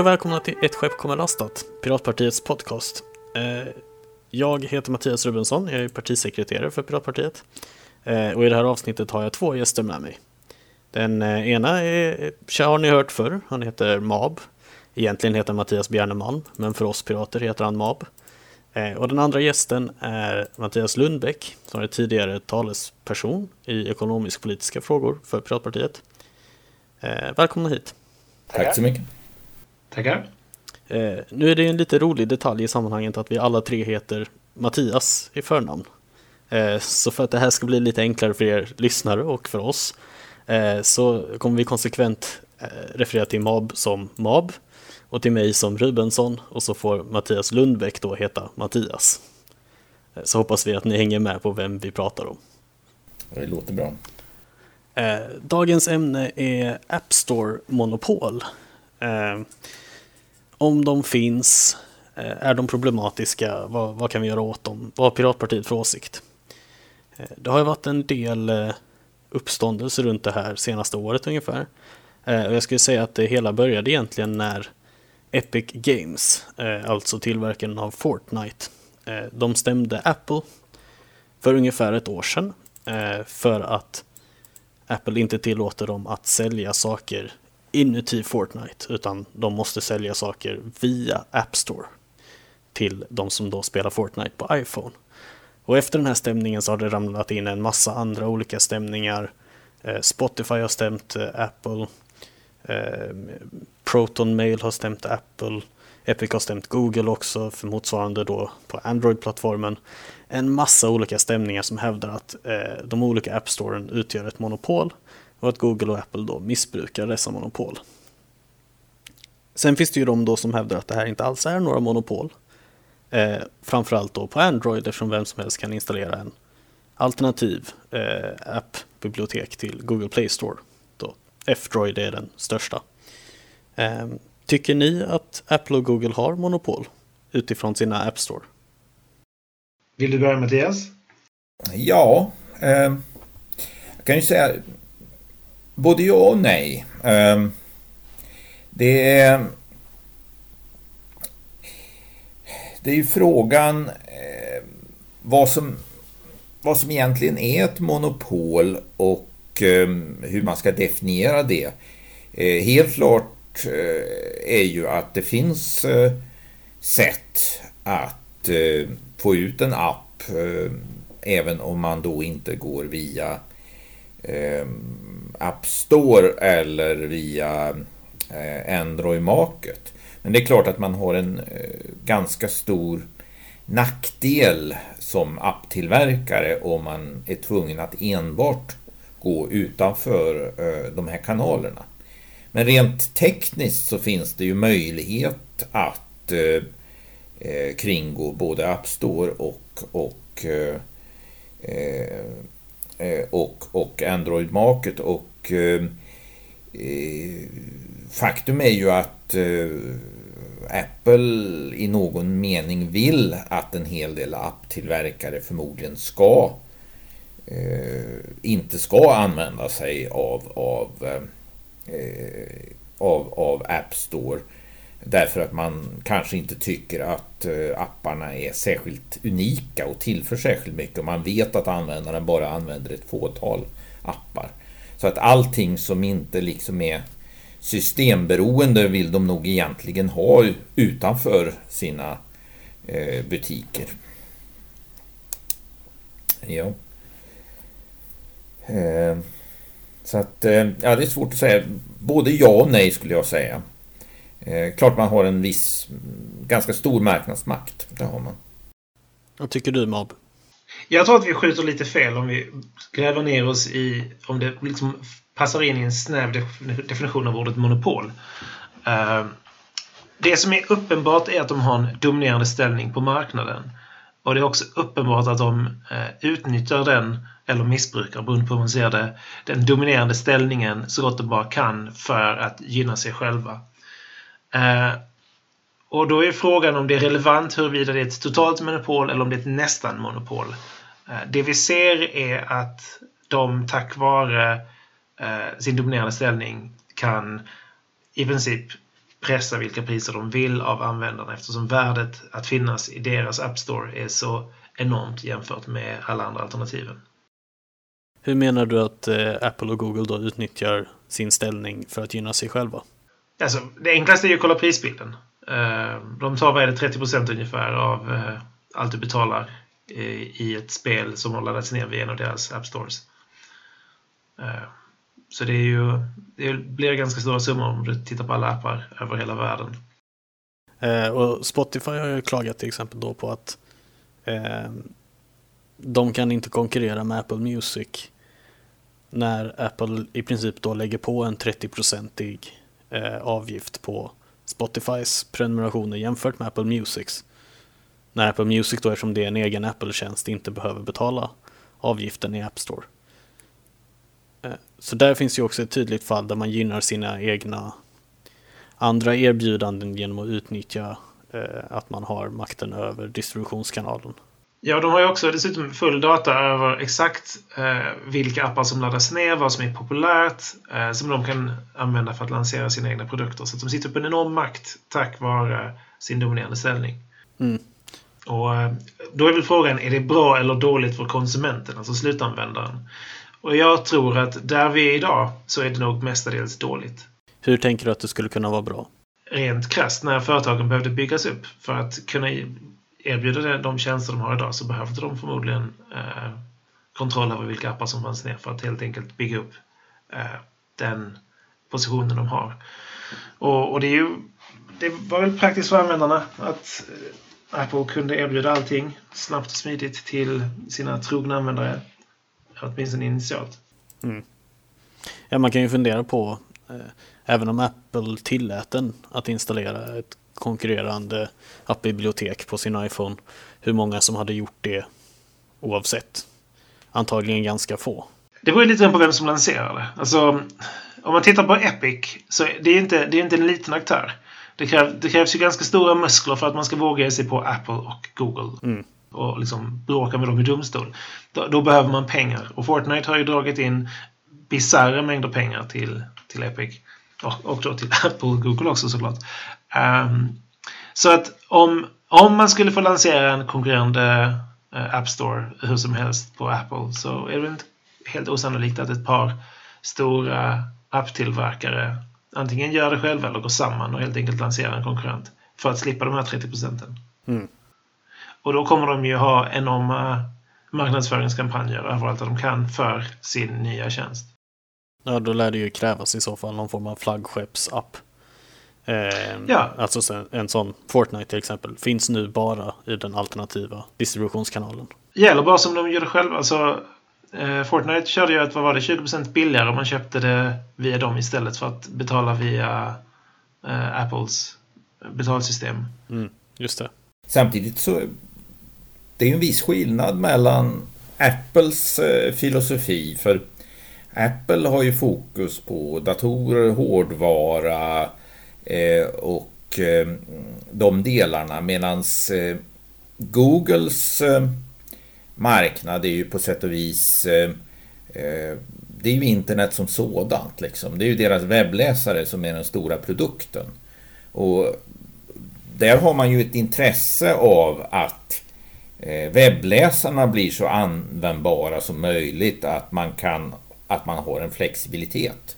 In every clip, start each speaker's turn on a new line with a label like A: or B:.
A: Hej och välkomna till Ett skepp kommer lastat, Piratpartiets podcast. Eh, jag heter Mattias Rubensson, jag är partisekreterare för Piratpartiet. Eh, och i det här avsnittet har jag två gäster med mig. Den eh, ena är, har ni hört förr, han heter Mab. Egentligen heter Mattias Bjerneman, men för oss pirater heter han Mab. Och den andra gästen är Mattias Lundbäck, som är tidigare talesperson i ekonomisk-politiska frågor för Piratpartiet. Välkomna hit!
B: Tack så mycket!
C: Tackar.
A: Eh, nu är det en lite rolig detalj i sammanhanget att vi alla tre heter Mattias i förnamn. Eh, så för att det här ska bli lite enklare för er lyssnare och för oss eh, så kommer vi konsekvent eh, referera till Mab som Mab och till mig som Rubensson och så får Mattias Lundbäck då heta Mattias. Eh, så hoppas vi att ni hänger med på vem vi pratar om.
B: Det låter bra.
A: Eh, dagens ämne är App Store-monopol. Eh, om de finns, eh, är de problematiska? Vad, vad, kan vi göra åt dem? Vad har Piratpartiet för åsikt? Eh, det har ju varit en del eh, uppståndelse runt det här senaste året ungefär. Eh, och jag skulle säga att det hela började egentligen när Epic Games, eh, alltså tillverkaren av Fortnite, de stämde Apple för ungefär ett år sedan för att Apple inte tillåter dem att sälja saker inuti Fortnite, utan de måste sälja saker via App Store till de som då spelar Fortnite på iPhone. Och efter den här stämningen så har det ramlat in en massa andra olika stämningar. Eh, Spotify har stämt eh, Apple, eh, Proton Mail har stämt Apple, Epic har stämt Google också för motsvarande då på Android-plattformen. En massa olika stämningar som hävdar att de olika App Storen utgör ett monopol och att Google och Apple då missbrukar dessa monopol. Sen finns det ju de då som hävdar att det här inte alls är några monopol. Eh, framförallt då på Android eftersom vem som helst kan installera en alternativ eh, appbibliotek till Google Play Store. Då F-Droid är den största. Eh, tycker ni att Apple och Google har monopol utifrån sina App Store?
C: Vill du börja Mattias?
B: Ja, eh, jag kan ju säga Både ja och nej. Ehm, det är... Det är ju frågan ehm, vad som, vad som egentligen är ett monopol och ehm, hur man ska definiera det. Eh, helt klart eh, är ju att det finns eh, sätt att få ut en app även om man då inte går via App Store eller via eh, Android Market. Men det är klart att man har en eh, ganska stor nackdel som apptillverkare om man är tvungen att enbart gå utanför eh, de här kanalerna. Men rent tekniskt så finns det ju möjlighet att kringgå både App Store och, och Eh, och, och Android Market och eh, faktum är ju att eh, Apple i någon mening vill att en hel del apptillverkare förmodligen ska eh, inte ska använda sig av, av, eh, av, av App Store Därför att man kanske inte tycker att apparna är särskilt unika och tillför särskilt mycket och man vet att användaren bara använder ett fåtal appar. Så att allting som inte liksom är systemberoende vill de nog egentligen ha utanför sina eh, butiker. Ja. Eh, så att, eh, ja det är svårt att säga. Både ja och nej skulle jag säga. Klart man har en viss, ganska stor marknadsmakt. Det har man.
A: Vad tycker du Mab?
C: Jag tror att vi skjuter lite fel om vi gräver ner oss i om det liksom passar in i en snäv definition av ordet monopol. Eh, det som är uppenbart är att de har en dominerande ställning på marknaden. Och det är också uppenbart att de eh, utnyttjar den, eller missbrukar, beroende på hur man ser det, den dominerande ställningen så gott de bara kan för att gynna sig själva. Eh, och då är frågan om det är relevant huruvida det är ett totalt monopol eller om det är ett nästan monopol. Eh, det vi ser är att de tack vare eh, sin dominerande ställning kan i princip pressa vilka priser de vill av användarna eftersom värdet att finnas i deras App Store är så enormt jämfört med alla andra alternativen.
A: Hur menar du att eh, Apple och Google då utnyttjar sin ställning för att gynna sig själva?
C: Alltså, det enklaste är ju att kolla prisbilden. De tar, vad är det, 30% ungefär av allt du betalar i ett spel som har laddats ner via en av deras App Stores. Eh, så det, är ju, det blir ganska stora summor om du tittar på alla appar över hela världen.
A: Eh, och Spotify har ju klagat till exempel då på att eh, de kan inte konkurrera med Apple Music när Apple i princip då lägger på en 30-procentig eh, avgift på Spotifys prenumerationer jämfört med Apple Musics. När Apple Music då, eftersom det är en egen Apple-tjänst, inte behöver betala avgiften i App Store. Eh, så där finns ju också ett tydligt fall där man gynnar sina egna andra erbjudanden genom att utnyttja eh, att man har makten över distributionskanalen.
C: Ja, de har ju också dessutom full data över exakt eh, vilka appar som laddas ner, vad som är populärt, eh, som de kan använda för att lansera sina egna produkter. Så att de sitter på en enorm makt tack vare sin dominerande ställning.
A: Mm.
C: Och eh, då är väl frågan, är det bra eller dåligt för konsumenten, alltså slutanvändaren? Och jag tror att där vi är idag så är det nog mestadels dåligt.
A: Hur tänker du att det skulle kunna vara bra?
C: Rent krasst, när företagen behövde byggas upp för att kunna erbjuder de tjänster de har idag så behövde de förmodligen eh, kontroll över vilka appar som fanns ner för att helt enkelt bygga upp eh, den positionen de har. Och, och, det, är ju, det var väl praktiskt för användarna att eh, Apple kunde erbjuda allting snabbt och smidigt till sina trogna användare. Åtminstone initialt.
A: Mm. Ja, man kan ju fundera på, eh, även om Apple tillät den att installera ett konkurrerande appbibliotek på sin iPhone. Hur många som hade gjort det oavsett. Antagligen ganska få.
C: Det beror lite på vem som lanserar det. Alltså, om man tittar på Epic så det är inte, det är inte en liten aktör. Det, kräv, det krävs ju ganska stora muskler för att man ska våga ge sig på Apple och Google.
A: Mm.
C: Och liksom bråka med dem i domstol. Då, då, behöver man pengar. Och Fortnite har ju dragit in bisarra mängder pengar till, till Epic. Och, och då till Apple och Google också såklart. Um, så att om, om man skulle få lansera en konkurrerande uh, App Store hur som helst på Apple så är det inte helt osannolikt att ett par stora apptillverkare antingen gör det själva eller går samman och helt enkelt lanserar en konkurrent för att slippa de här 30 procenten.
A: Mm.
C: Och då kommer de ju ha enorma marknadsföringskampanjer överallt där de kan för sin nya tjänst.
A: Ja, då lär det ju krävas i så fall någon form av flaggskeppsapp. Eh,
C: ja.
A: Alltså en sån Fortnite till exempel finns nu bara i den alternativa distributionskanalen.
C: Ja, eller bara som de gör det själva. Alltså, Fortnite körde ju att vad var det, 20% billigare om man köpte det via dem istället för att betala via eh, Apples betalsystem.
A: Mm, just det.
B: Samtidigt så det är ju en viss skillnad mellan Apples eh, filosofi. För Apple har ju fokus på datorer, hårdvara, Eh, och eh, de delarna medan eh, Googles marknad är ju på sätt och vis eh, eh, det är ju internet som sådant. Liksom. Det är ju deras webbläsare som är den stora produkten. Och där har man ju ett intresse av att eh, webbläsarna blir så användbara som möjligt. Att man, kan, att man har en flexibilitet.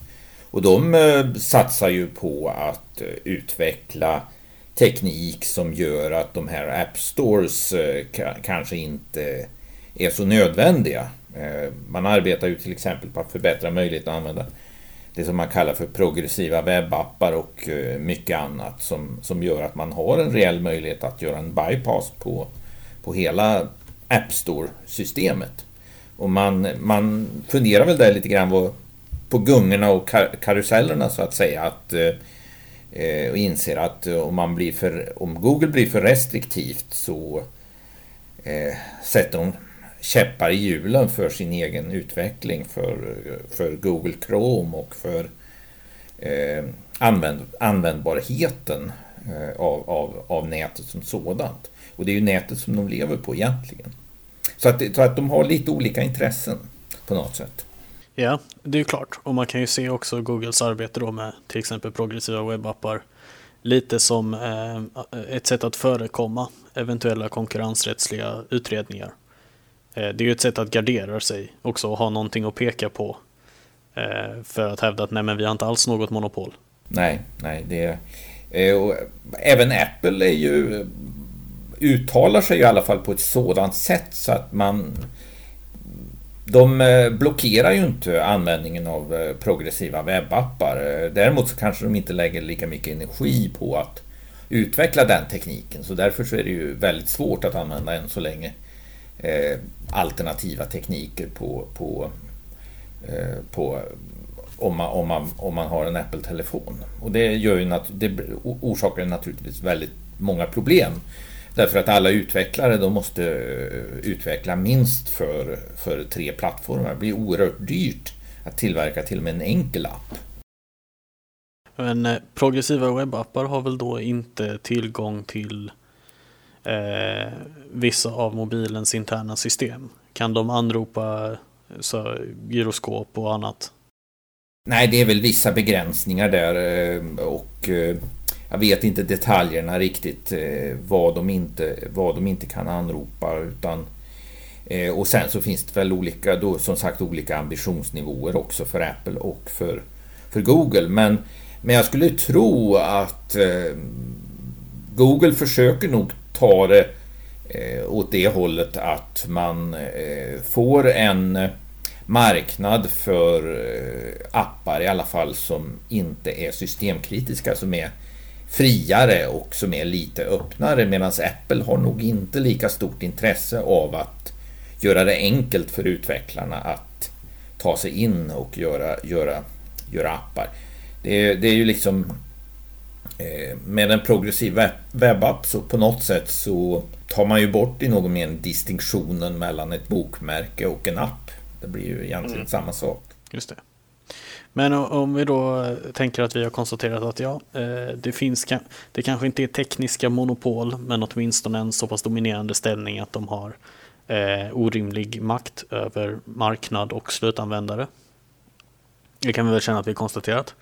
B: Och de satsar ju på att utveckla teknik som gör att de här App Stores kanske inte är så nödvändiga. Eh, man arbetar ju till exempel på att förbättra möjligheten att använda det som man kallar för progressiva webbappar och eh, mycket annat som, som gör att man har en reell möjlighet att göra en bypass på, på hela App Store-systemet. Och man, man funderar väl där lite grann på, på gungorna och kar karusellerna så att säga. Att, eh, eh och inser att om, man blir för, om Google blir för restriktivt så eh, sätter de käppar i hjulen för sin egen utveckling för, för Google Chrome och för eh, använd, användbarheten eh, av, av, av nätet som sådant. Och det är ju nätet som de lever på egentligen. Så att, så att de har lite olika intressen på något sätt.
A: Ja, det är ju klart. Och man kan ju se också Googles arbete då med till exempel progressiva webbappar lite som eh, ett sätt att förekomma eventuella konkurrensrättsliga utredningar. Eh, det är ju ett sätt att gardera sig också och ha någonting att peka på eh, för att hävda att nej men vi har inte alls något monopol.
B: Nej, nej, det eh, och även Apple är ju uttalar sig i alla fall på ett sådant sätt så att man de blockerar ju inte användningen av progressiva webbappar. Däremot så kanske de inte lägger lika mycket energi på att utveckla den tekniken. Så därför så är det ju väldigt svårt att använda än så länge eh, alternativa tekniker på, på, eh, på om, man, om, man, om man har en Apple-telefon. Och det, gör ju det orsakar naturligtvis väldigt många problem. Därför att alla utvecklare de måste eh, utveckla minst för, för tre plattformar. Det blir oerhört dyrt att tillverka till och med en enkel app.
A: Men eh, progressiva webbappar har väl då inte tillgång till eh, vissa av mobilens interna system? Kan de anropa så, gyroskop och annat?
B: Nej, det är väl vissa begränsningar där eh, och eh, jag vet inte detaljerna riktigt eh, vad, de inte, vad de inte kan anropa. Utan, och sen så finns det väl olika, då, som sagt, olika ambitionsnivåer också för Apple och för, för Google. Men, men jag skulle tro att eh, Google försöker nog ta det eh, åt det hållet att man eh, får en marknad för eh, appar i alla fall som inte är systemkritiska, som är friare och som är lite öppnare medan Apple har nog inte lika stort intresse av att göra det enkelt för utvecklarna att ta sig in och göra, göra, göra appar. Det är, det är ju liksom med en progressiv webbapp så på något sätt så tar man ju bort i någon mening distinktionen mellan ett bokmärke och en app. Det blir ju egentligen mm. samma sak.
A: Just det. Men om vi då tänker att vi har konstaterat att ja, eh, det finns, det kanske inte är tekniska monopol, men åtminstone en så pass dominerande ställning att de har eh, orimlig makt över marknad och slutanvändare. Det kan vi väl känna att vi konstaterat.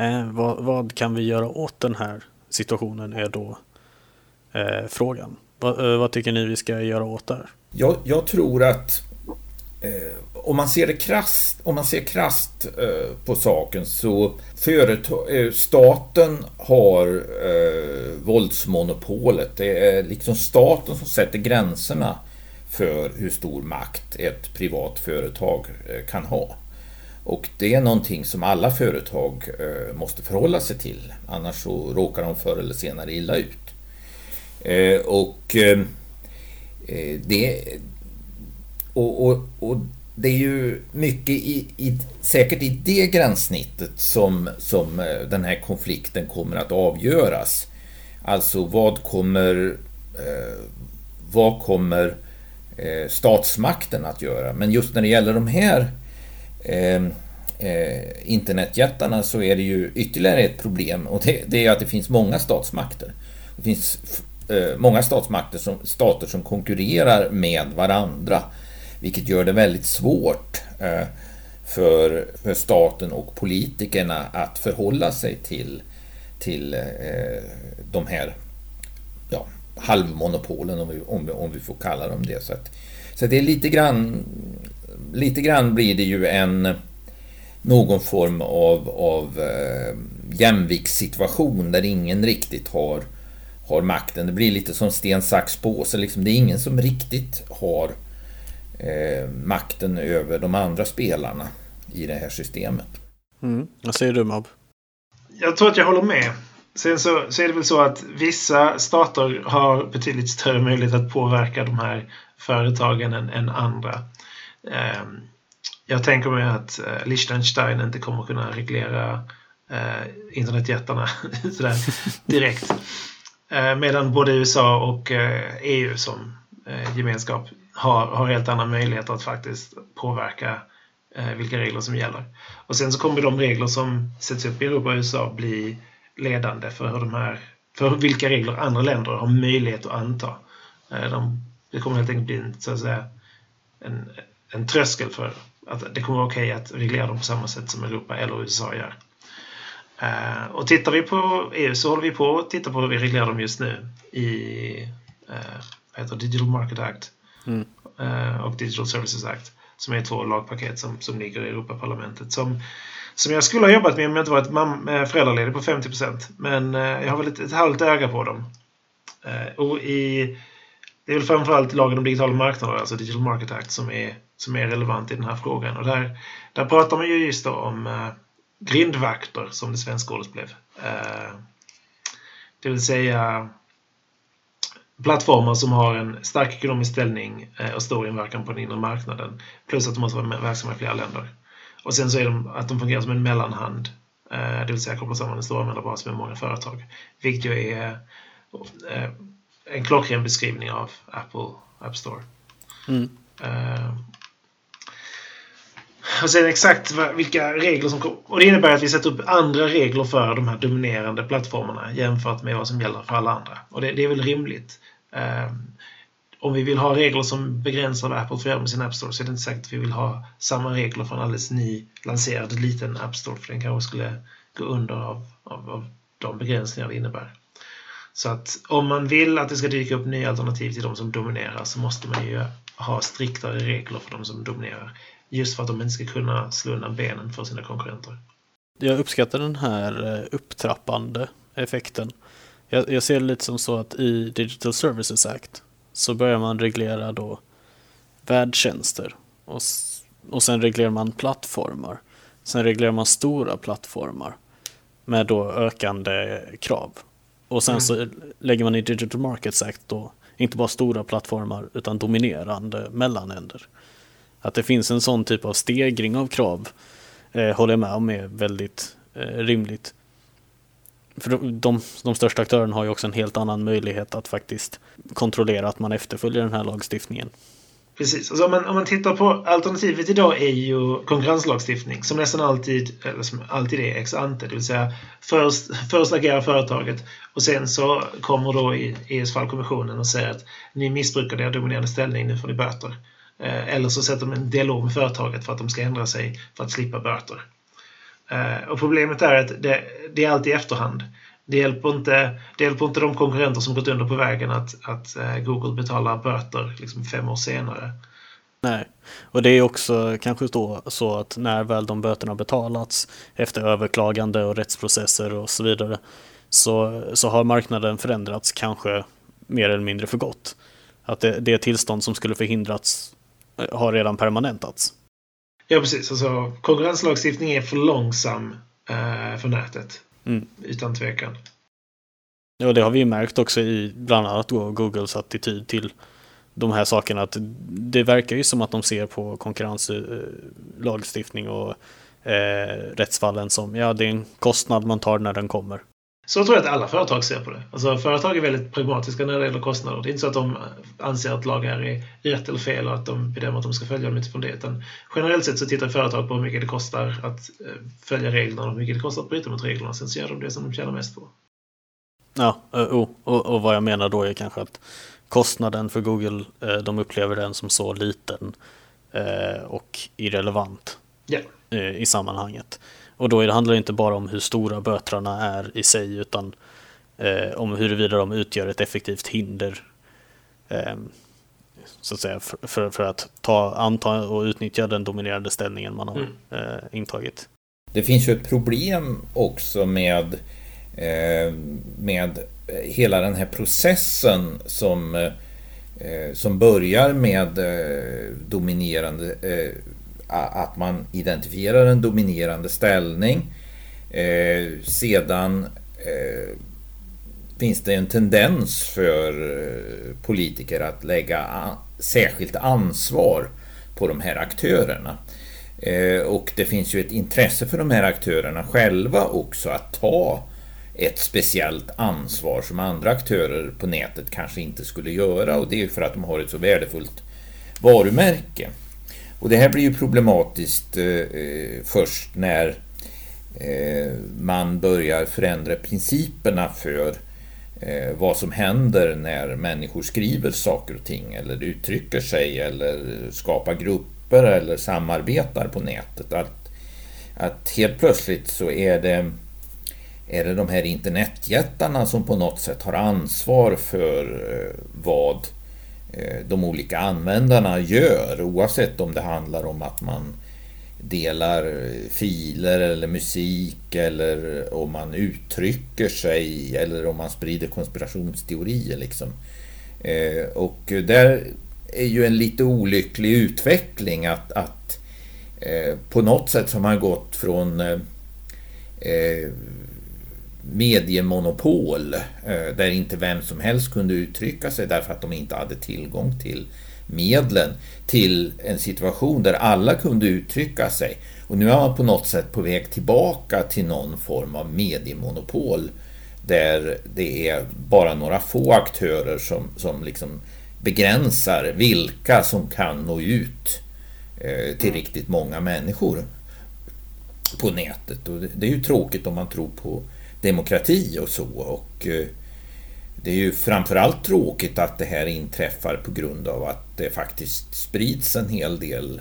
A: Eh, vad, vad, kan vi göra åt den här situationen är då eh, frågan. Va, eh, vad tycker ni vi ska göra åt det här?
B: Jag, jag tror att Eh, om man ser det krasst, om man ser krasst eh, på saken så företag, eh, staten har eh, våldsmonopolet. Det är liksom staten som sätter gränserna för hur stor makt ett privat företag eh, kan ha. Och det är någonting som alla företag eh, måste förhålla sig till. Annars så råkar de förr eller senare illa ut. Eh, och eh, det, och, och, och det är ju mycket i, i, säkert i det gränssnittet som, som den här konflikten kommer att avgöras. Alltså vad kommer, vad kommer statsmakten att göra? Men just när det gäller de här Ehm, eh, internetjättarna så är det ju ytterligare ett problem och det, det är att det finns många statsmakter. Det finns eh, många statsmakter som, stater som konkurrerar med varandra vilket gör det väldigt svårt eh, för, för staten och politikerna att förhålla sig till, till eh, de här ja, halvmonopolen, om vi, om, vi, om vi får kalla dem det. Så, att, så det är lite grann, lite grann blir det ju en någon form av, av eh, jämviktssituation där ingen riktigt har, har makten. Det blir lite som sten, sax, påse. Liksom. Det är ingen som riktigt har eh, makten över de andra spelarna i det här systemet.
A: Mm. Vad säger du Mab?
C: Jag tror att jag håller med. Sen så, så är det väl så att vissa stater har betydligt större möjlighet att påverka de här företagen än, än andra. Ehm, jag tänker mig att eh, Liechtenstein inte kommer kunna reglera eh, internetjättarna sådär direkt. Eh, medan både USA och EU som gemenskap har, har helt andra möjligheter att faktiskt påverka vilka regler som gäller. Och sen så kommer de regler som sätts upp i Europa och USA bli ledande för, hur de här, för vilka regler andra länder har möjlighet att anta. De, det kommer helt enkelt bli en, så att säga, en, en tröskel för att det kommer vara okej okay att reglera dem på samma sätt som Europa eller USA gör. Uh, och tittar vi på EU så håller vi på att titta på hur vi reglerar dem just nu i uh, heter Digital Market Act mm. uh, och Digital Services Act som är två lagpaket som, som ligger i Europaparlamentet som, som jag skulle ha jobbat med om jag inte varit mam- föräldraledig på 50% Men jag har väl ett, ett halvt öga på dem. och i, det är väl framförallt lagen om digitala marknader, alltså Digital Market Act, som är, som är relevant i den här frågan. Och där, där pratar man ju just om grindvakter som det svenska ordet blev. Eh, det vill säga plattformar som har en stark ekonomisk ställning eh, och stor inverkan på den inre marknaden. Plus att de måste vara verksamma i flera länder. Och sen så är de att de fungerar som en mellanhand. Eh, det vill säga kopplar samman en stor användarbas med många företag. Vilket ju är en klockren beskrivning av Apple App Store. Mm. Och sen exakt vilka regler som kommer. Och det innebär att vi sätter upp andra regler för de här dominerande plattformarna jämfört med vad som gäller för alla andra. Och det, det är väl rimligt. Um, om vi vill ha regler som begränsar vad Apple får göra med sin App Store så är det inte säkert att vi vill ha samma regler för en alldeles ny lanserad liten App Store för den kanske skulle gå under av, av, av de begränsningar det innebär. Så att om man vill att det ska dyka upp nya alternativ till de som dominerar så måste man ju ha striktare regler för de som dominerar. Just för att de inte ska kunna slå undan benen för sina konkurrenter.
A: Jag uppskattar den här eh, upptrappande effekten. Jag, jag ser det lite som så att i Digital Services Act så börjar man reglera då värdtjänster och, och sen reglerar man plattformar. Sen reglerar man stora plattformar med då ökande krav. Och sen mm. så lägger man i Digital Markets Act då inte bara stora plattformar utan dominerande mellanhänder. Att det finns en sån typ av stegring av krav eh, håller jag med om är väldigt eh, rimligt. För de, de, de största aktörerna har ju också en helt annan möjlighet att faktiskt kontrollera att man efterföljer den här lagstiftningen.
C: Precis. Alltså om, man, om man tittar på alternativet idag är ju konkurrenslagstiftning som nästan alltid, eller som alltid är ex ante. Det vill säga först, först agerar företaget och sen så kommer då i EUs fall kommissionen och säger att ni missbrukar er dominerande ställning, nu får ni böter. Eh, eller så sätter de en dialog med företaget för att de ska ändra sig för att slippa böter. Eh, och problemet är att det, det är alltid i efterhand. Det hjälper, inte, det hjälper inte de konkurrenter som gått under på vägen att, att eh, Google betalar böter liksom fem år senare.
A: Nej, och det är också kanske då så att när väl de böterna betalats efter överklagande och rättsprocesser och så vidare så, så har marknaden förändrats kanske mer eller mindre för gott. Att det, det tillstånd som skulle förhindrats har redan permanentats.
C: Ja, precis. Alltså, konkurrenslagstiftning är för långsam eh, för nätet. Mm. Utan tvekan.
A: Ja, det har vi ju märkt också i bland annat Googles attityd till de här sakerna. Att det verkar ju som att de ser på konkurrenslagstiftning och eh, rättsfallen som ja, det är en kostnad man tar när den kommer.
C: Så tror jag att alla företag ser på det. Alltså, företag är väldigt pragmatiska när det gäller kostnader. Det är inte så att de anser att lagar är rätt eller fel och att de bedömer att de ska följa dem utifrån det. Utan generellt sett så tittar företag på hur mycket det kostar att eh, följa reglerna och hur mycket det kostar att bryta mot reglerna. Sen så gör de det som de tjänar mest på.
A: Ja, och, och, och vad jag menar då är kanske att kostnaden för Google, eh, de upplever den som så liten eh, och irrelevant
C: yeah.
A: i sammanhanget. Och då handlar det inte bara om hur stora böterna är i sig utan eh, om huruvida de utgör ett effektivt hinder eh, så att säga, för, för, för, att ta, anta och utnyttja den dominerande ställningen man har mm. eh, intagit.
B: Det finns ju ett problem också med, eh, med hela den här processen som, eh, som börjar med eh, dominerande att man identifierar en dominerande ställning. Eh, sedan eh, finns det en tendens för eh, politiker att lägga särskilt ansvar på de här aktörerna. Eh, och det finns ju ett intresse för de här aktörerna själva också att ta ett speciellt ansvar som andra aktörer på nätet kanske inte skulle göra och det är för att de har ett så värdefullt varumärke. Och det här blir ju problematiskt eh, eh, först när eh, man börjar förändra principerna för eh, vad som händer när människor skriver saker och ting eller uttrycker sig eller skapar grupper eller samarbetar på nätet. Att, att helt plötsligt så är det är det de här internetjättarna som på något sätt har ansvar för eh, vad eh, Eh, de olika användarna gör oavsett om det handlar om att man delar filer eller musik eller om man uttrycker sig eller om man sprider konspirationsteorier. Liksom. Eh, och där är ju en lite olycklig utveckling att, att eh, på något sätt som har man gått från mediemonopol eh, där inte vem som helst kunde uttrycka sig därför att de inte hade tillgång till medlen till en situation där alla kunde uttrycka sig. Och nu är man på något sätt på väg tillbaka till någon form av mediemonopol där det är bara några få aktörer som, som liksom begränsar vilka som kan nå ut eh, till riktigt många människor på nätet. Och det är ju tråkigt om man tror på demokrati och så. Och eh, det är ju framförallt tråkigt att det här inträffar på grund av att det faktiskt sprids en hel del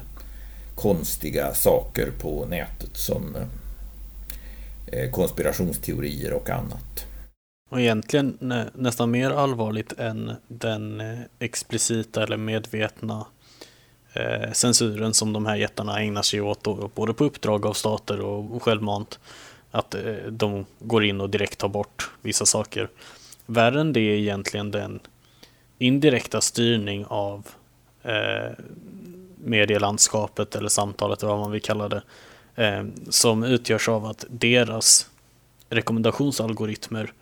B: konstiga saker på nätet som eh, eh, konspirationsteorier och annat.
A: Och egentligen nästan mer allvarligt än den explicita eller medvetna censuren som de här jättarna ägnar sig åt, både på uppdrag av stater och självmant. Att eh, de går in och direkt tar bort vissa saker. Värre än det är egentligen den indirekta styrning av eh, medielandskapet eller samtalet, eller vad man vill kalla det, eh, som utgörs av att deras rekommendationsalgoritmer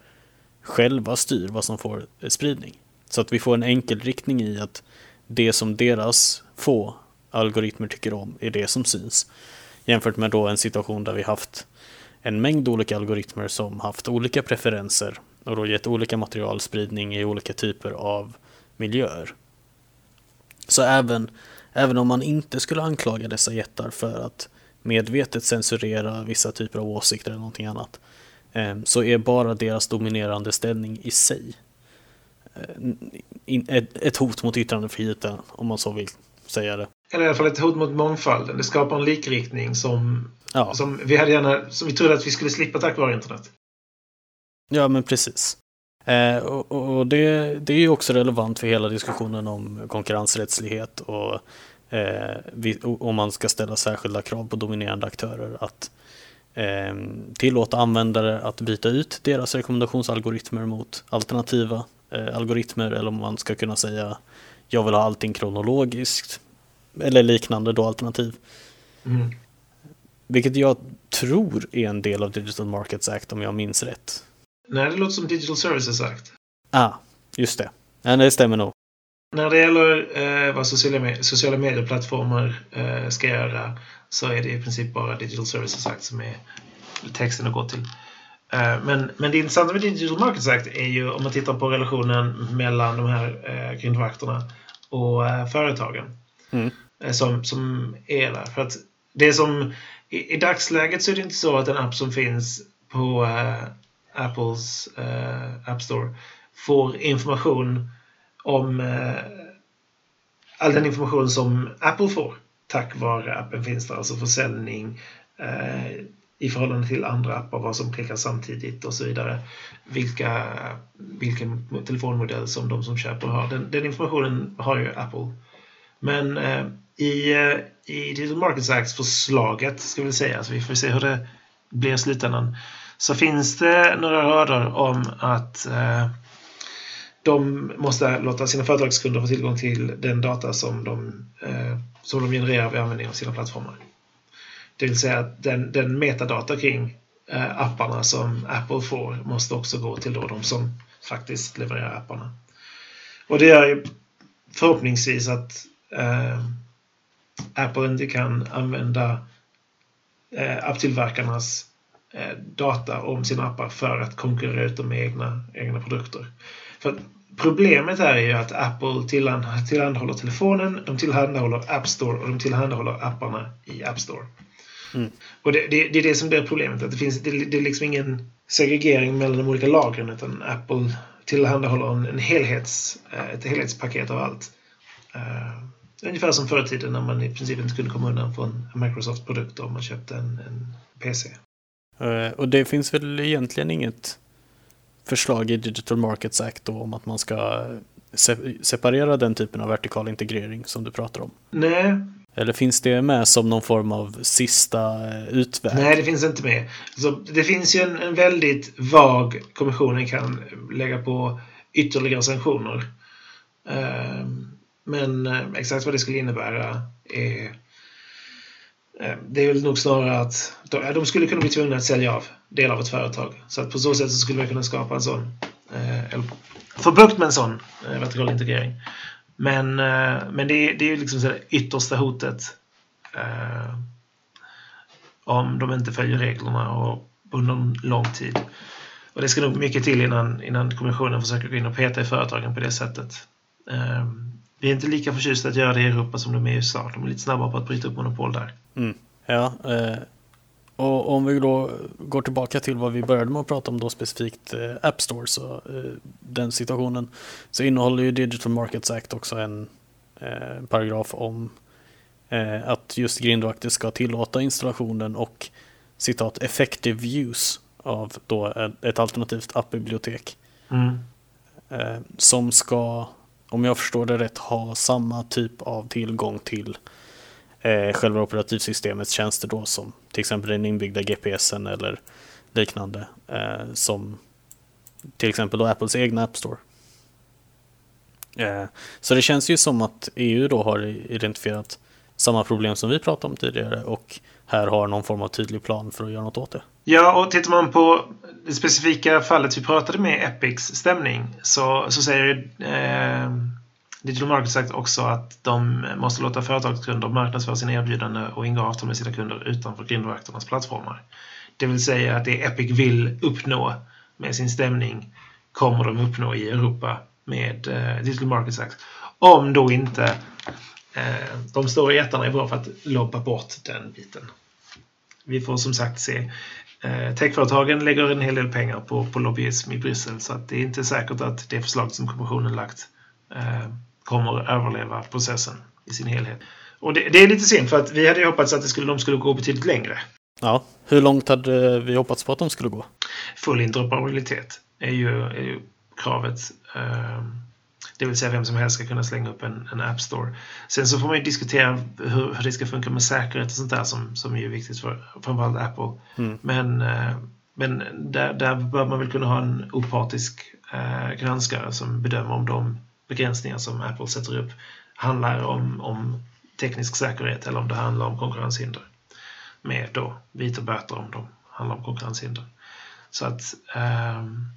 A: själva styr vad som får eh, spridning. Så att vi får en enkel riktning i att det som deras få algoritmer tycker om är det som syns. Jämfört med då en situation där vi haft en mängd olika algoritmer som haft olika preferenser och då gett olika materialspridning i olika typer av miljöer. Så även, även om man inte skulle anklaga dessa jättar för att medvetet censurera vissa typer av åsikter eller någonting annat ehm, så är bara deras dominerande ställning i sig eh, ett hot mot yttrandefriheten om man så vill säga det.
C: Eller i alla fall ett hot mot mångfalden. Det skapar en likriktning som Ja. Som vi, hade gärna, som vi trodde att vi skulle slippa tack vare internet.
A: Ja, men precis. Eh, och, och det, det, är ju också relevant för hela diskussionen om konkurrensrättslighet och eh, om man ska ställa särskilda krav på dominerande aktörer att eh, tillåta användare att byta ut deras rekommendationsalgoritmer mot alternativa eh, algoritmer eller om man ska kunna säga jag vill ha allting kronologiskt eller liknande då alternativ. Mm. Vilket jag tror är en del av Digital Markets Act om jag minns rätt.
C: Nej, det låter som Digital Services Act.
A: Ah, just det. Nej, det stämmer nog.
C: När det gäller eh, vad sociala, med sociala medieplattformar eh, ska göra så är det i princip bara Digital Services Act som är texten att gå till. Eh, men, men det intressanta med Digital Markets Act är ju om man tittar på relationen mellan de här eh, grindvakterna och eh, företagen. Mm. Eh, som, som är där. För att det som i, i dagsläget så är det inte så att en app som finns på uh, Apples uh, App Store får information om uh, all den information som Apple får tack vare appen finns där. Alltså försäljning i förhållande till andra appar, vad som klickas samtidigt och så vidare. Vilka, vilken telefonmodell som de som köper har. Den, den informationen har ju Apple. Men i, eh, i Digital Markets Act förslaget, ska vi säga, så vi får se hur det blir i slutändan, så finns det några rader om att eh, de måste låta sina företagskunder få tillgång till den data som de, eh, som de genererar vid användning av sina plattformar. Det vill säga att den, den metadata kring eh, apparna som Apple får måste också gå till då de som faktiskt levererar apparna. Och det gör ju förhoppningsvis att eh, Apple inte kan använda eh, apptillverkarnas eh, data om sina appar för att konkurrera ut dem med egna, egna produkter. För Problemet är ju att Apple tillhandahåller telefonen, de tillhandahåller App Store och de tillhandahåller apparna i App Store. Mm. Och det, det, det, är det som är problemet. Att det, finns, det, det är liksom ingen segregering mellan de olika lagren utan Apple tillhandahåller en, en helhets, eh, ett helhetspaket av allt. Uh, Ungefär som förr i tiden när man i princip inte kunde komma undan från en Microsoft-produkt om man köpte en, en PC.
A: Eh, och det finns väl egentligen inget förslag i Digital Markets Act om att man ska separera den typen av vertikal integrering som du pratar om?
C: Nej.
A: Eller finns det med som någon form av sista eh, utväg?
C: Nej, det finns inte med. Alltså, det finns ju en, en väldigt vag kommissionen kan lägga på ytterligare sanktioner. Ehm, men eh, exakt vad det skulle innebära är eh, det är väl nog snarare att de skulle kunna bli tvungna att sälja av delar av ett företag. Så att på så sätt så skulle man kunna skapa en sån, eh, eller få bukt med en sån eh, vertikal integrering. Men, eh, men det, är, det är ju liksom det yttersta hotet om de inte följer reglerna och under lång tid. Och det ska nog mycket till innan, innan kommissionen försöker gå in och peta i företagen på det sättet. Ehm, vi är inte lika förtjusta att göra det i Europa som de är i USA. De är lite snabbare på att bryta upp monopol där.
A: Mm. Ja, eh, och om vi då går tillbaka till vad vi började med att prata om då specifikt eh, App Store, så eh, den situationen, så innehåller ju Digital Markets Act också en eh, paragraf om eh, att just grindvakter ska tillåta installationen och citat effective use av då ett alternativt appbibliotek.
C: Mm.
A: Eh, som ska, om jag förstår det rätt, ha samma typ av tillgång till eh, själva operativsystemets tjänster då som till exempel den inbyggda GPSen eller liknande eh, som till exempel då Apples egna App Store. Eh, så det känns ju som att EU då har identifierat samma problem som vi pratade om tidigare och här har någon form av tydlig plan för att göra något åt det.
C: Ja, och tittar man på det specifika fallet vi pratade med Epics stämning så, så säger eh, Digital Markets sagt också att de måste låta företagskunder marknadsföra sina erbjudanden och ingå avtal med sina kunder utanför grindvakternas plattformar. Det vill säga att det Epic vill uppnå med sin stämning kommer de uppnå i Europa med eh, Digital Markets Act. Om då inte de stora jättarna är bra för att lobba bort den biten. Vi får som sagt se Eh, techföretagen lägger en hel del pengar på, på lobbyism i Bryssel så att det är inte säkert att det förslag som kommissionen lagt eh, kommer att överleva processen i sin helhet. Och det, det, är lite synd för att vi hade hoppats att det skulle, de skulle gå betydligt längre.
A: Ja, hur långt hade vi hoppats på att de skulle gå?
C: Full interoperabilitet är ju, är ju kravet. Eh, det vill säga vem som helst ska kunna slänga upp en, en App Store. Sen så får man ju diskutera hur, hur det ska funka med säkerhet och sånt där som, som är viktigt för framförallt Apple.
A: Mm.
C: Men, eh, men där, där bör man väl kunna ha en opartisk eh, granskare som bedömer om de begränsningar som Apple sätter upp handlar om, om teknisk säkerhet eller om det handlar om konkurrenshinder. Med då vita böter om de handlar om konkurrenshinder. Så att um,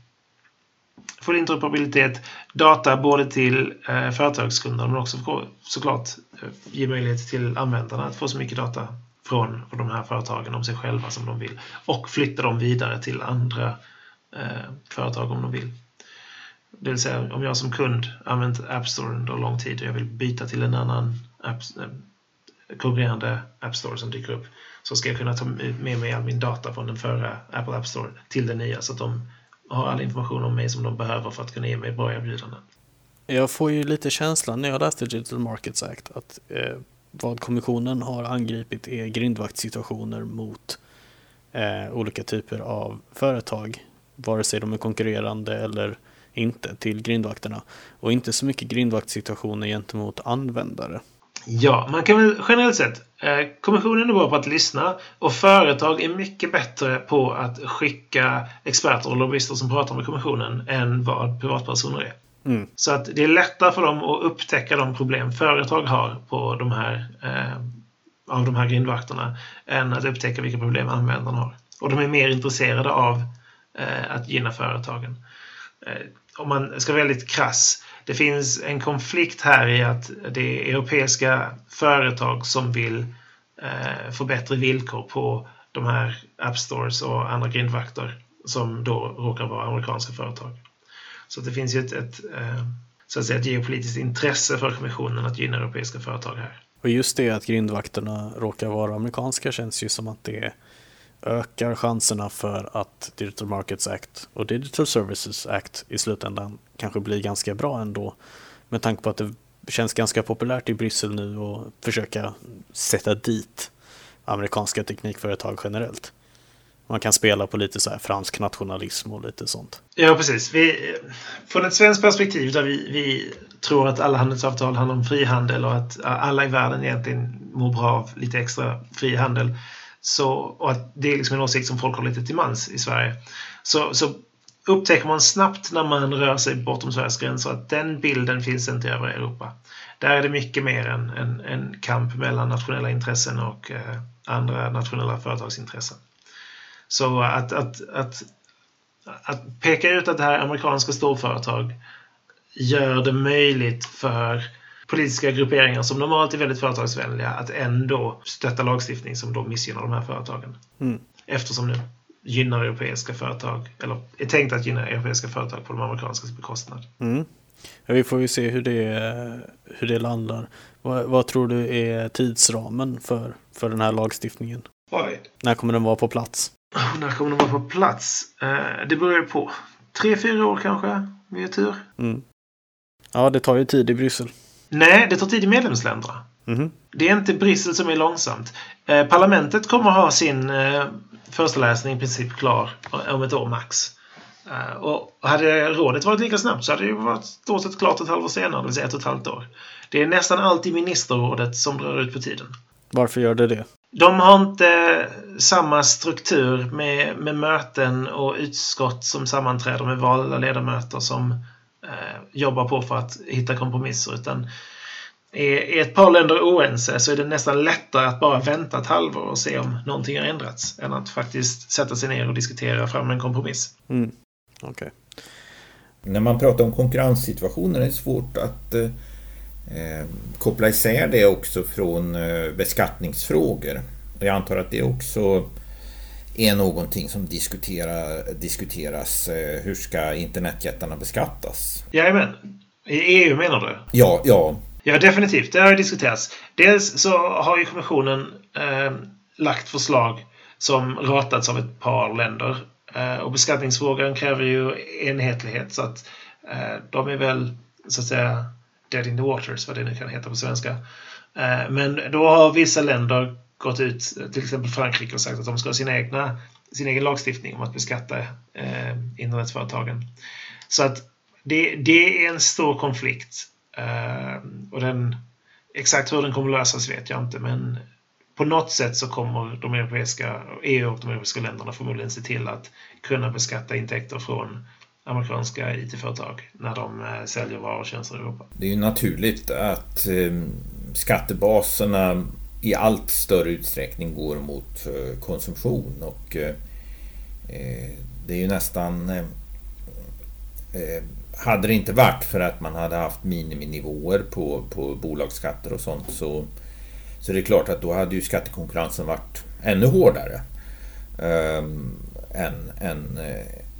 C: full interoperabilitet, data både till eh, företagskunder men också såklart eh, ge möjlighet till användarna att få så mycket data från de här företagen om sig själva som de vill och flytta dem vidare till andra eh, företag om de vill. Det vill säga om jag som kund använt App Store under lång tid och jag vill byta till en annan app, eh, konkurrerande App Store som dyker upp så ska jag kunna ta med mig all min data från den förra Apple App Store till den nya så att de har all information om mig som de behöver för att kunna ge mig bra erbjudanden.
A: Jag får ju lite känslan när jag läste Digital Markets Act att eh, vad kommissionen har angripit är grindvaktssituationer mot eh, olika typer av företag, vare sig de är konkurrerande eller inte till grindvakterna och inte så mycket grindvaktssituationer gentemot användare.
C: Ja, man kan väl generellt sett. Kommissionen är bra på att lyssna och företag är mycket bättre på att skicka experter och lobbyister som pratar med kommissionen än vad privatpersoner är.
A: Mm.
C: Så att det är lättare för dem att upptäcka de problem företag har på de här, eh, av de här grindvakterna än att upptäcka vilka problem användarna har. Och de är mer intresserade av eh, att gynna företagen. Eh, om man ska vara väldigt krass det finns en konflikt här i att det är europeiska företag som vill eh, få bättre villkor på de här App Stores och andra grindvakter som då råkar vara amerikanska företag. Så det finns ju ett, ett, eh, så att säga, ett geopolitiskt intresse för kommissionen att gynna europeiska företag här.
A: Och just det att grindvakterna råkar vara amerikanska känns ju som att det ökar chanserna för att Digital Markets Act och Digital Services Act i slutändan kanske blir ganska bra ändå. Med tanke på att det känns ganska populärt i Bryssel nu att försöka sätta dit amerikanska teknikföretag generellt. man kan spela på lite så här fransk nationalism och lite sånt.
C: Ja, precis. Vi, från ett svenskt perspektiv där vi, vi tror att alla handelsavtal handlar om frihandel och att alla i världen egentligen mår bra av lite extra frihandel. Så, och att det är liksom en åsikt som folk har lite till mans i Sverige. Så, så upptäcker man snabbt när man rör sig bortom Sveriges gränser att den bilden finns inte i övriga Europa. Där är det mycket mer en, en, en kamp mellan nationella intressen och eh, andra nationella företagsintressen. Så att, att, att, att peka ut att det här är amerikanska storföretag gör det möjligt för politiska grupperingar som normalt är väldigt företagsvänliga att ändå stötta lagstiftning som då missgynnar de här företagen.
A: Mm.
C: Eftersom det gynnar europeiska företag, eller är tänkt att gynna europeiska företag på de amerikanska bekostnad.
A: Mm. Ja, vi får ju se hur det, hur det landar. Vad, vad, tror du är tidsramen för, för den här lagstiftningen?
C: Oj.
A: När kommer den vara på plats?
C: När kommer den vara på plats? Eh, det beror ju på. Tre, fyra år kanske, med tur.
A: Mm. Ja, det tar ju tid i Bryssel.
C: Nej, det tar tid i medlemsländerna.
A: Mm.
C: Det är inte Bryssel som är långsamt. Eh, parlamentet kommer ha sin eh, första läsning i princip klar om ett år max. Uh, och hade rådet varit lika snabbt så hade det varit stort sett klart ett halvår senare, det vill säga ett och ett halvt år. Det är nästan alltid ministerrådet som drar ut på tiden.
A: Varför gör det det?
C: De har inte samma struktur med, med möten och utskott som sammanträder med valda ledamöter som eh, jobbar på för att hitta kompromisser. Utan är, är ett par länder oense så är det nästan lättare att bara vänta ett halvår och se om någonting har ändrats än att faktiskt sätta sig ner och diskutera fram en kompromiss.
A: Mm. Okay.
B: När man pratar om konkurrenssituationer är det svårt att eh, eh, koppla isär det också från eh, beskattningsfrågor. Jag antar att det också är någonting som diskuteras. Eh, hur ska internetjättarna beskattas?
C: Jajamän. I EU menar du?
B: Ja, ja.
C: Ja, definitivt. Det har diskuterats. Dels så har ju kommissionen eh, lagt förslag som ratats av ett par länder. Eh, och beskattningsfrågan kräver ju enhetlighet så att eh, de är väl så att säga dead in the waters, vad det nu kan heta på svenska. Eh, men då har vissa länder gått ut, till exempel Frankrike, och sagt att de ska ha sin, egna, sin egen lagstiftning om att beskatta eh, internetföretagen. Så att det, det är en stor konflikt. Eh, och den, exakt hur den kommer lösas vet jag inte, men på något sätt så kommer de europeiska, EU och de europeiska länderna förmodligen se till att kunna beskatta intäkter från amerikanska IT-företag när de eh, säljer varor och tjänster i Europa.
B: Det är ju naturligt att eh, skattebaserna i allt större utsträckning går mot eh, konsumtion och eh, eh, det är ju nästan hade det inte varit för att man hade haft miniminivåer på, på bolagsskatter och sånt så, så det är klart att då hade ju skattekonkurrensen varit ännu hårdare än, än,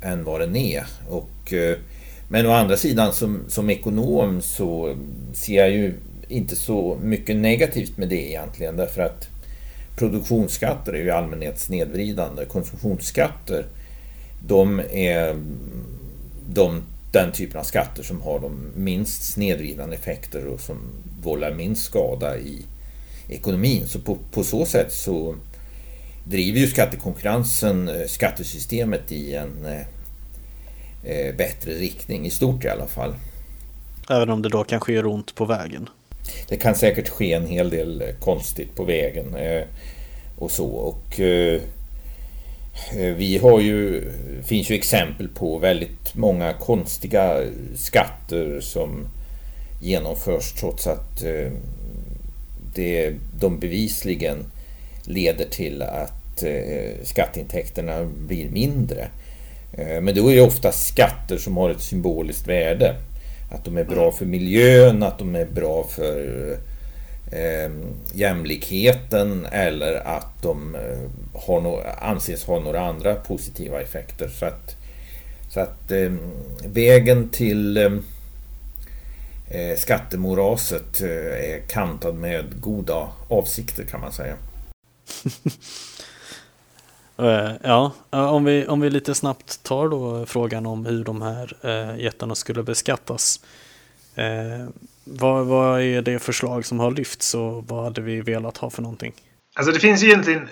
B: än vad den är. Och, men å andra sidan som, som ekonom så ser jag ju inte så mycket negativt med det egentligen därför att produktionsskatter är ju i allmänhet snedvridande. Konsumtionsskatter de är de, den typen av skatter som har de minst snedvridande effekter och som vållar minst skada i ekonomin. Så på, på så sätt så driver ju skattekonkurrensen eh, skattesystemet i en eh, eh, bättre riktning, i stort i alla fall.
A: Även om det då kanske gör ont på vägen?
B: Det kan säkert ske en hel del eh, konstigt på vägen eh, och så. Och eh, vi har ju, finns ju exempel på väldigt många konstiga skatter som genomförs trots att det, de bevisligen leder till att skatteintäkterna blir mindre. Men då är det ofta skatter som har ett symboliskt värde. Att de är bra mm. för miljön, att de är bra för eh, jämlikheten eller att de eh, har no anses ha några andra positiva effekter. Så att, så att eh, vägen till eh, skattemoraset är kantad med goda avsikter kan man säga.
A: Eh, ja, eh, om vi, om vi lite snabbt tar då frågan om hur de här eh, jättarna skulle beskattas. Vad, vad är det förslag som har lyfts och vad hade vi velat ha för någonting?
C: Alltså det finns egentligen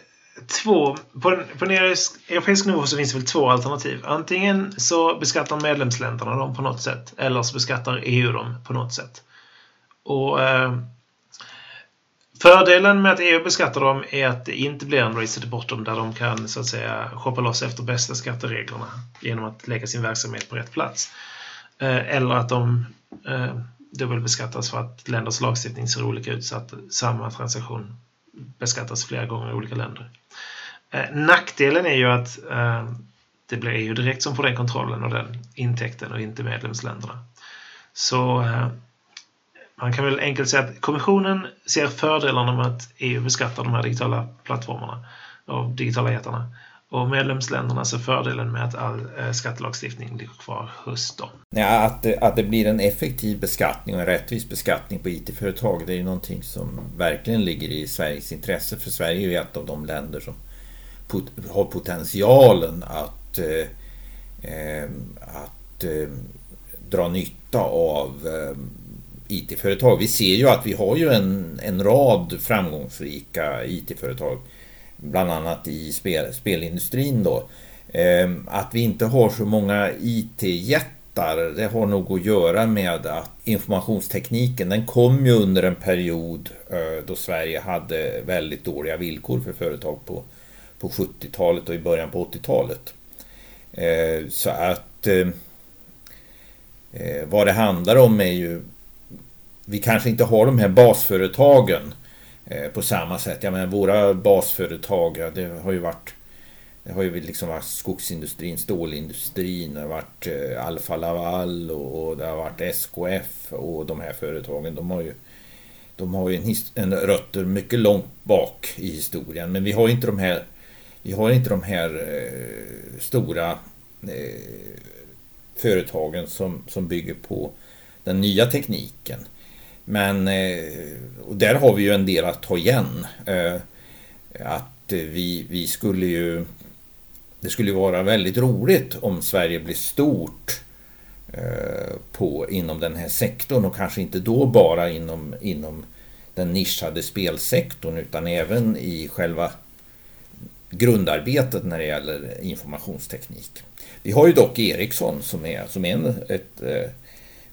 C: två... På, på en europeisk nivå så finns det väl två alternativ. Antingen så beskattar medlemsländerna dem på något sätt. Eller så beskattar EU dem på något sätt. Och... Eh, Fördelen med att EU beskattar dem är att det inte blir en race to the bottom där de kan så att säga shoppa loss efter bästa skattereglerna genom att lägga sin verksamhet på rätt plats. Eh, eller att de eh, dubbelbeskattas för att länders lagstiftning ser olika ut så att samma transaktion beskattas flera gånger i olika länder. Eh, nackdelen är ju att eh, det blir EU direkt som får den kontrollen och den intäkten och inte medlemsländerna. Så man kan väl enkelt säga att kommissionen ser fördelarna med att EU beskattar de här digitala plattformarna och digitala jättarna. Och medlemsländerna ser fördelen med att all eh, skattelagstiftning ligger kvar hos dem.
B: Ja, att, det, att det blir en effektiv beskattning och en rättvis beskattning på IT-företag det är ju någonting som verkligen ligger i Sveriges intresse. För Sverige är ju ett av de länder som pot har potentialen att, eh, eh att eh, dra nytta av eh, IT-företag. Vi ser ju att vi har ju en, en rad framgångsrika IT-företag. Bland annat i spel, spelindustrin då. Ehm, att vi inte har så många IT-jättar det har nog att göra med att informationstekniken den kom ju under en period eh, då Sverige hade väldigt dåliga villkor för företag på, på 70-talet och i början på 80-talet. Eh, så att eh, vad det handlar om är ju vi kanske inte har de här basföretagen eh, på samma sätt. Jag menar, våra basföretag, ja, det har ju varit det har ju liksom varit skogsindustrin, stålindustrin, det har varit eh, Alfa Laval och, och det har varit SKF och de här företagen. De har ju, de har ju en, en rötter mycket långt bak i historien. Men vi har inte de här, vi har inte de här eh, stora eh, företagen som, som bygger på den nya tekniken. Men eh, och där har vi ju en del att ta igen. Eh, att eh, vi, vi skulle ju... Det skulle vara väldigt roligt om Sverige blir stort på, inom den här sektorn och kanske inte då bara inom, inom den nischade spelsektorn utan även i själva grundarbetet när det gäller informationsteknik. Vi har ju dock Ericsson som är, som är ett, ett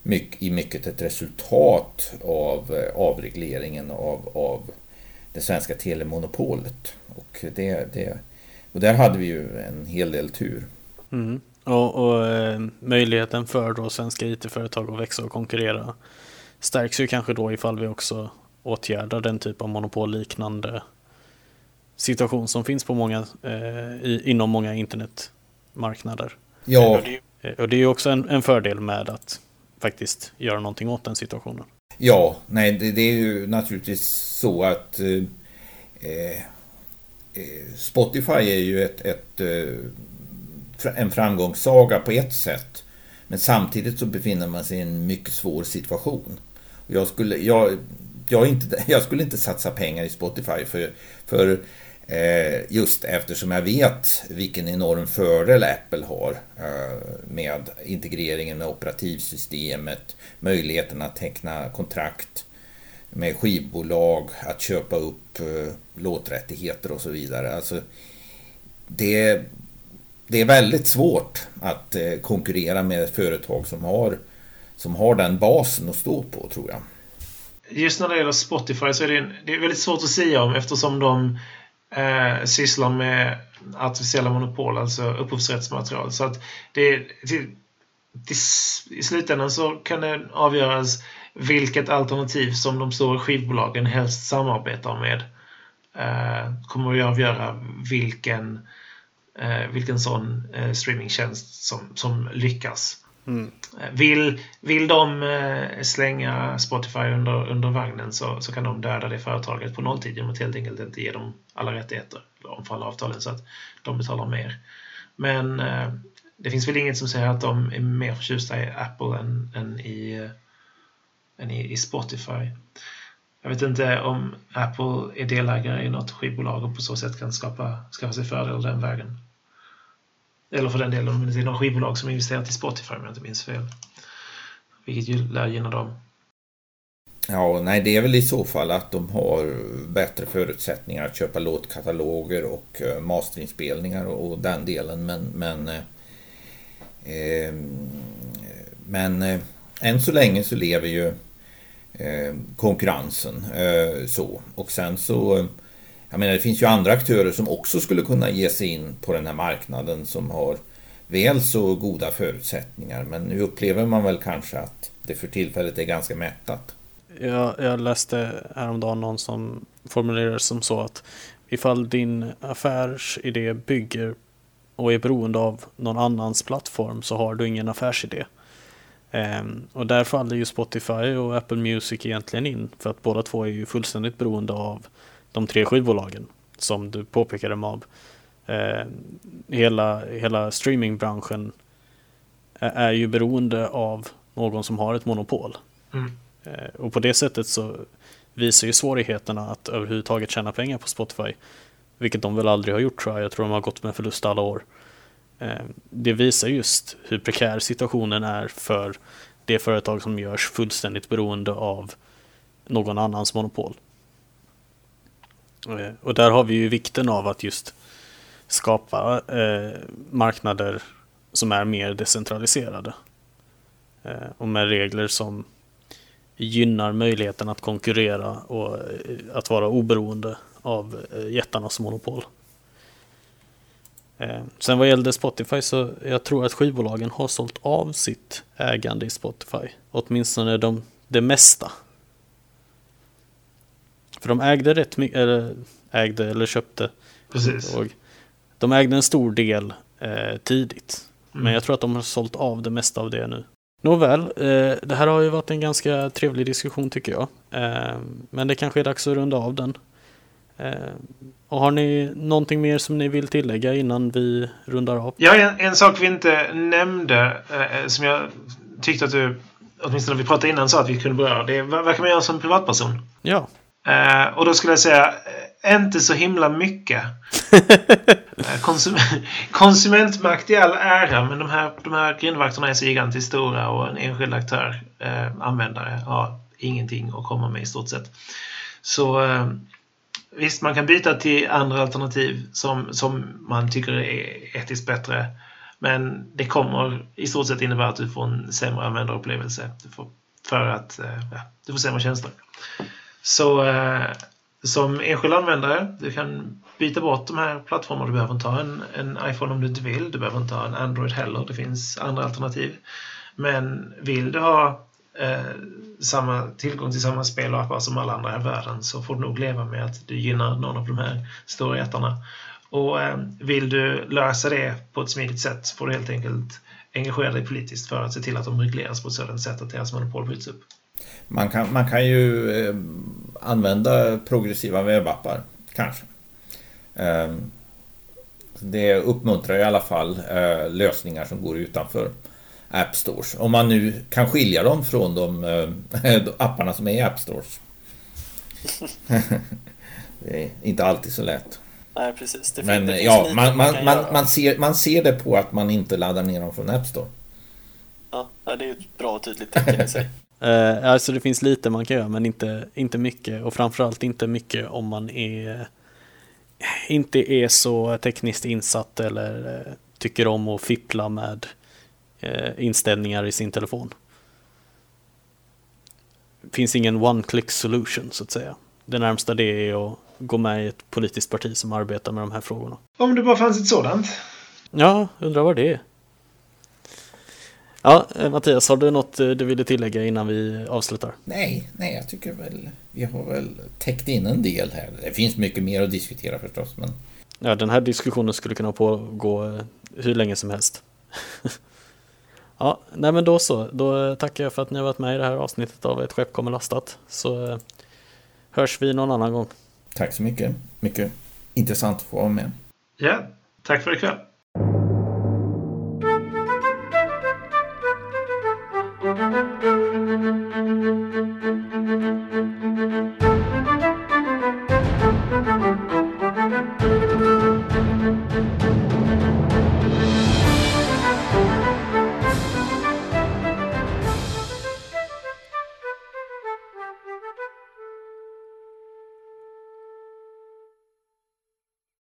B: mycket, i mycket ett resultat av eh, avregleringen av, av det svenska telemonopolet. Och, det, det, och där hade vi ju en hel del tur.
A: Mm. Och, och eh, möjligheten för då svenska it-företag att växa och konkurrera stärks ju kanske då ifall vi också åtgärdar den typ av monopolliknande situation som finns på många, eh, i, inom många internetmarknader.
B: Ja.
A: Och det, och det är ju också en, en fördel med att faktiskt göra någonting åt den situationen.
B: Ja, nej det, det är ju naturligtvis så att eh, eh, eh Spotify är ju ett, ett, eh, en framgångssaga på ett sätt. Men samtidigt så befinner man sig i en mycket svår situation. Jag skulle, jag, jag, inte, jag skulle inte satsa pengar i Spotify för, för Eh, just eftersom jag vet vilken enorm fördel Apple har eh, med integreringen med operativsystemet, möjligheten att teckna kontrakt med skivbolag, att köpa upp eh, låträttigheter och så vidare. Alltså, det, det är väldigt svårt att konkurrera med ett företag som har, som har den basen att stå på, tror jag.
C: Just när det gäller Spotify så är det, det är väldigt svårt att säga om eftersom de eh, sysslar med artificiella monopol, alltså upphovsrättsmaterial. Så att det, det, det, I slutändan så kan det avgöras vilket alternativ som de stora skivbolagen helst samarbetar med. Eh, kommer att avgöra vilken, eh, vilken sån eh, streamingtjänst som, som lyckas. Mm. Vill, vill de eh, slänga Spotify under, under vagnen så, så kan de döda det företaget på nolltid genom att helt enkelt inte ge dem alla rättigheter eller omfalla avtalen så att de betalar mer. Men eh, det finns väl inget som säger att de är mer förtjusta i Apple än, än, i, eh, än i, i Spotify. Jag vet inte om Apple är delägare i något skivbolag och på så sätt kan skapa, skaffa sig fördel den vägen. Eller för den delen om det är några skivbolag som investerat i Spotify om jag inte minns fel. Vilket ju lär gynna dem.
B: Ja, nej det är väl i så fall att de har bättre förutsättningar att köpa låtkataloger och eh, masterinspelningar och, den delen. Men, men, eh, ehm, men eh, än så länge så lever ju eh, konkurrensen eh, så. Och sen så jag menar det finns ju andra aktörer som också skulle kunna ge sig in på den här marknaden som har väl så goda förutsättningar. Men nu upplever man väl kanske att det för tillfället är ganska mättat.
A: Jag, jag läste häromdagen någon som formulerade som så att ifall din affärsidé bygger och är beroende av någon annans plattform så har du ingen affärsidé. Um, ehm, och där faller ju Spotify och Apple Music egentligen in för att båda två är ju fullständigt beroende av de tre skivbolagen som du påpekade Mab. Uh, hela, hela streamingbranschen är, är ju beroende av någon som har ett monopol. Mm. Eh, och på det sättet så visar ju svårigheterna att överhuvudtaget tjäna pengar på Spotify. Vilket de väl aldrig har gjort tror jag. Jag tror de har gått med förlust alla år. Eh, det visar just hur prekär situationen är för det företag som görs fullständigt beroende av någon annans monopol. Eh, och där har vi ju vikten av att just skapa eh, marknader som är mer decentraliserade. Eh, och med regler som gynnar möjligheten att konkurrera och eh, att vara oberoende av eh, jättarnas monopol. Eh, sen vad gällde Spotify så jag tror att skivbolagen har sålt av sitt ägande i Spotify. Åtminstone de, det mesta. För de ägde rätt mycket, eller ägde eller köpte.
C: Precis.
A: de ägde en stor del eh, tidigt. Mm. Men jag tror att de har sålt av det mesta av det nu. Nåväl, eh, det här har ju varit en ganska trevlig diskussion tycker jag. Eh, men det kanske är dags att runda av den. Eh, och har ni någonting mer som ni vill tillägga innan vi rundar av?
C: Ja, en, en sak vi inte nämnde som jag tyckte att du, åtminstone när vi pratade innan, sa att vi kunde beröra. Det är vad kan man göra som privatperson?
A: Ja.
C: Och då skulle jag säga inte så himla mycket. Eh, konsum konsumentmakt i all ära, men de här, de här grindvakterna är så gigantiskt stora och en enskild aktör, eh, användare, har ingenting att komma med i stort sett. Så eh, visst, man kan byta till andra alternativ som, som man tycker är etiskt bättre. Men det kommer i stort sett innebära att du får en sämre användarupplevelse. Får, för att eh, ja, du får sämre tjänster. Så eh, som enskild användare, du kan byta bort de här plattformarna. Du behöver inte ha en, en iPhone om du inte vill. Du behöver inte ha en Android heller. Det finns andra alternativ. Men vill du ha eh, samma tillgång till samma spel och appar som alla andra i världen så får du nog leva med att du gynnar någon av de här stora jättarna. Och eh, vill du lösa det på ett smidigt sätt får du helt enkelt engagera dig politiskt för att se till att de regleras på ett sådant sätt att deras monopol bryts upp.
B: Man kan, man kan ju eh, använda progressiva webbappar, kanske. Eh, det uppmuntrar i alla fall eh, lösningar som går utanför App Stores. Om man nu kan skilja dem från de, eh, apparna som är i App Stores. det är inte alltid så lätt.
A: Nej, precis. Det
B: Men det ja, man, man, man, man, ser, man ser det på att man inte laddar ner dem från App Store.
A: Ja, det är ett bra och tydligt tecken i sig. Uh, alltså det finns lite man kan göra men inte, inte mycket och framförallt inte mycket om man är inte är så tekniskt insatt eller uh, tycker om att fippla med uh, inställningar i sin telefon. Det finns ingen one-click solution så att säga. Det närmsta det är att gå med i ett politiskt parti som arbetar med de här frågorna.
C: Om det bara fanns ett sådant?
A: Ja, undrar vad det är. Ja, eh, Mattias, har du något eh, du ville tillägga innan vi avslutar?
B: Nej, nej, jag tycker väl vi har väl täckt in en del här. Det finns mycket mer att diskutera förstås, men...
A: Ja, den här diskussionen skulle kunna pågå eh, hur länge som helst. ja, nej men då så. Då tackar jag för att ni har varit med i det här avsnittet av Ett skepp kommer lastat. Så hörs vi någon annan gång.
B: Tack så mycket. Mycket intressant att få vara med.
C: Ja, tack för ikväll.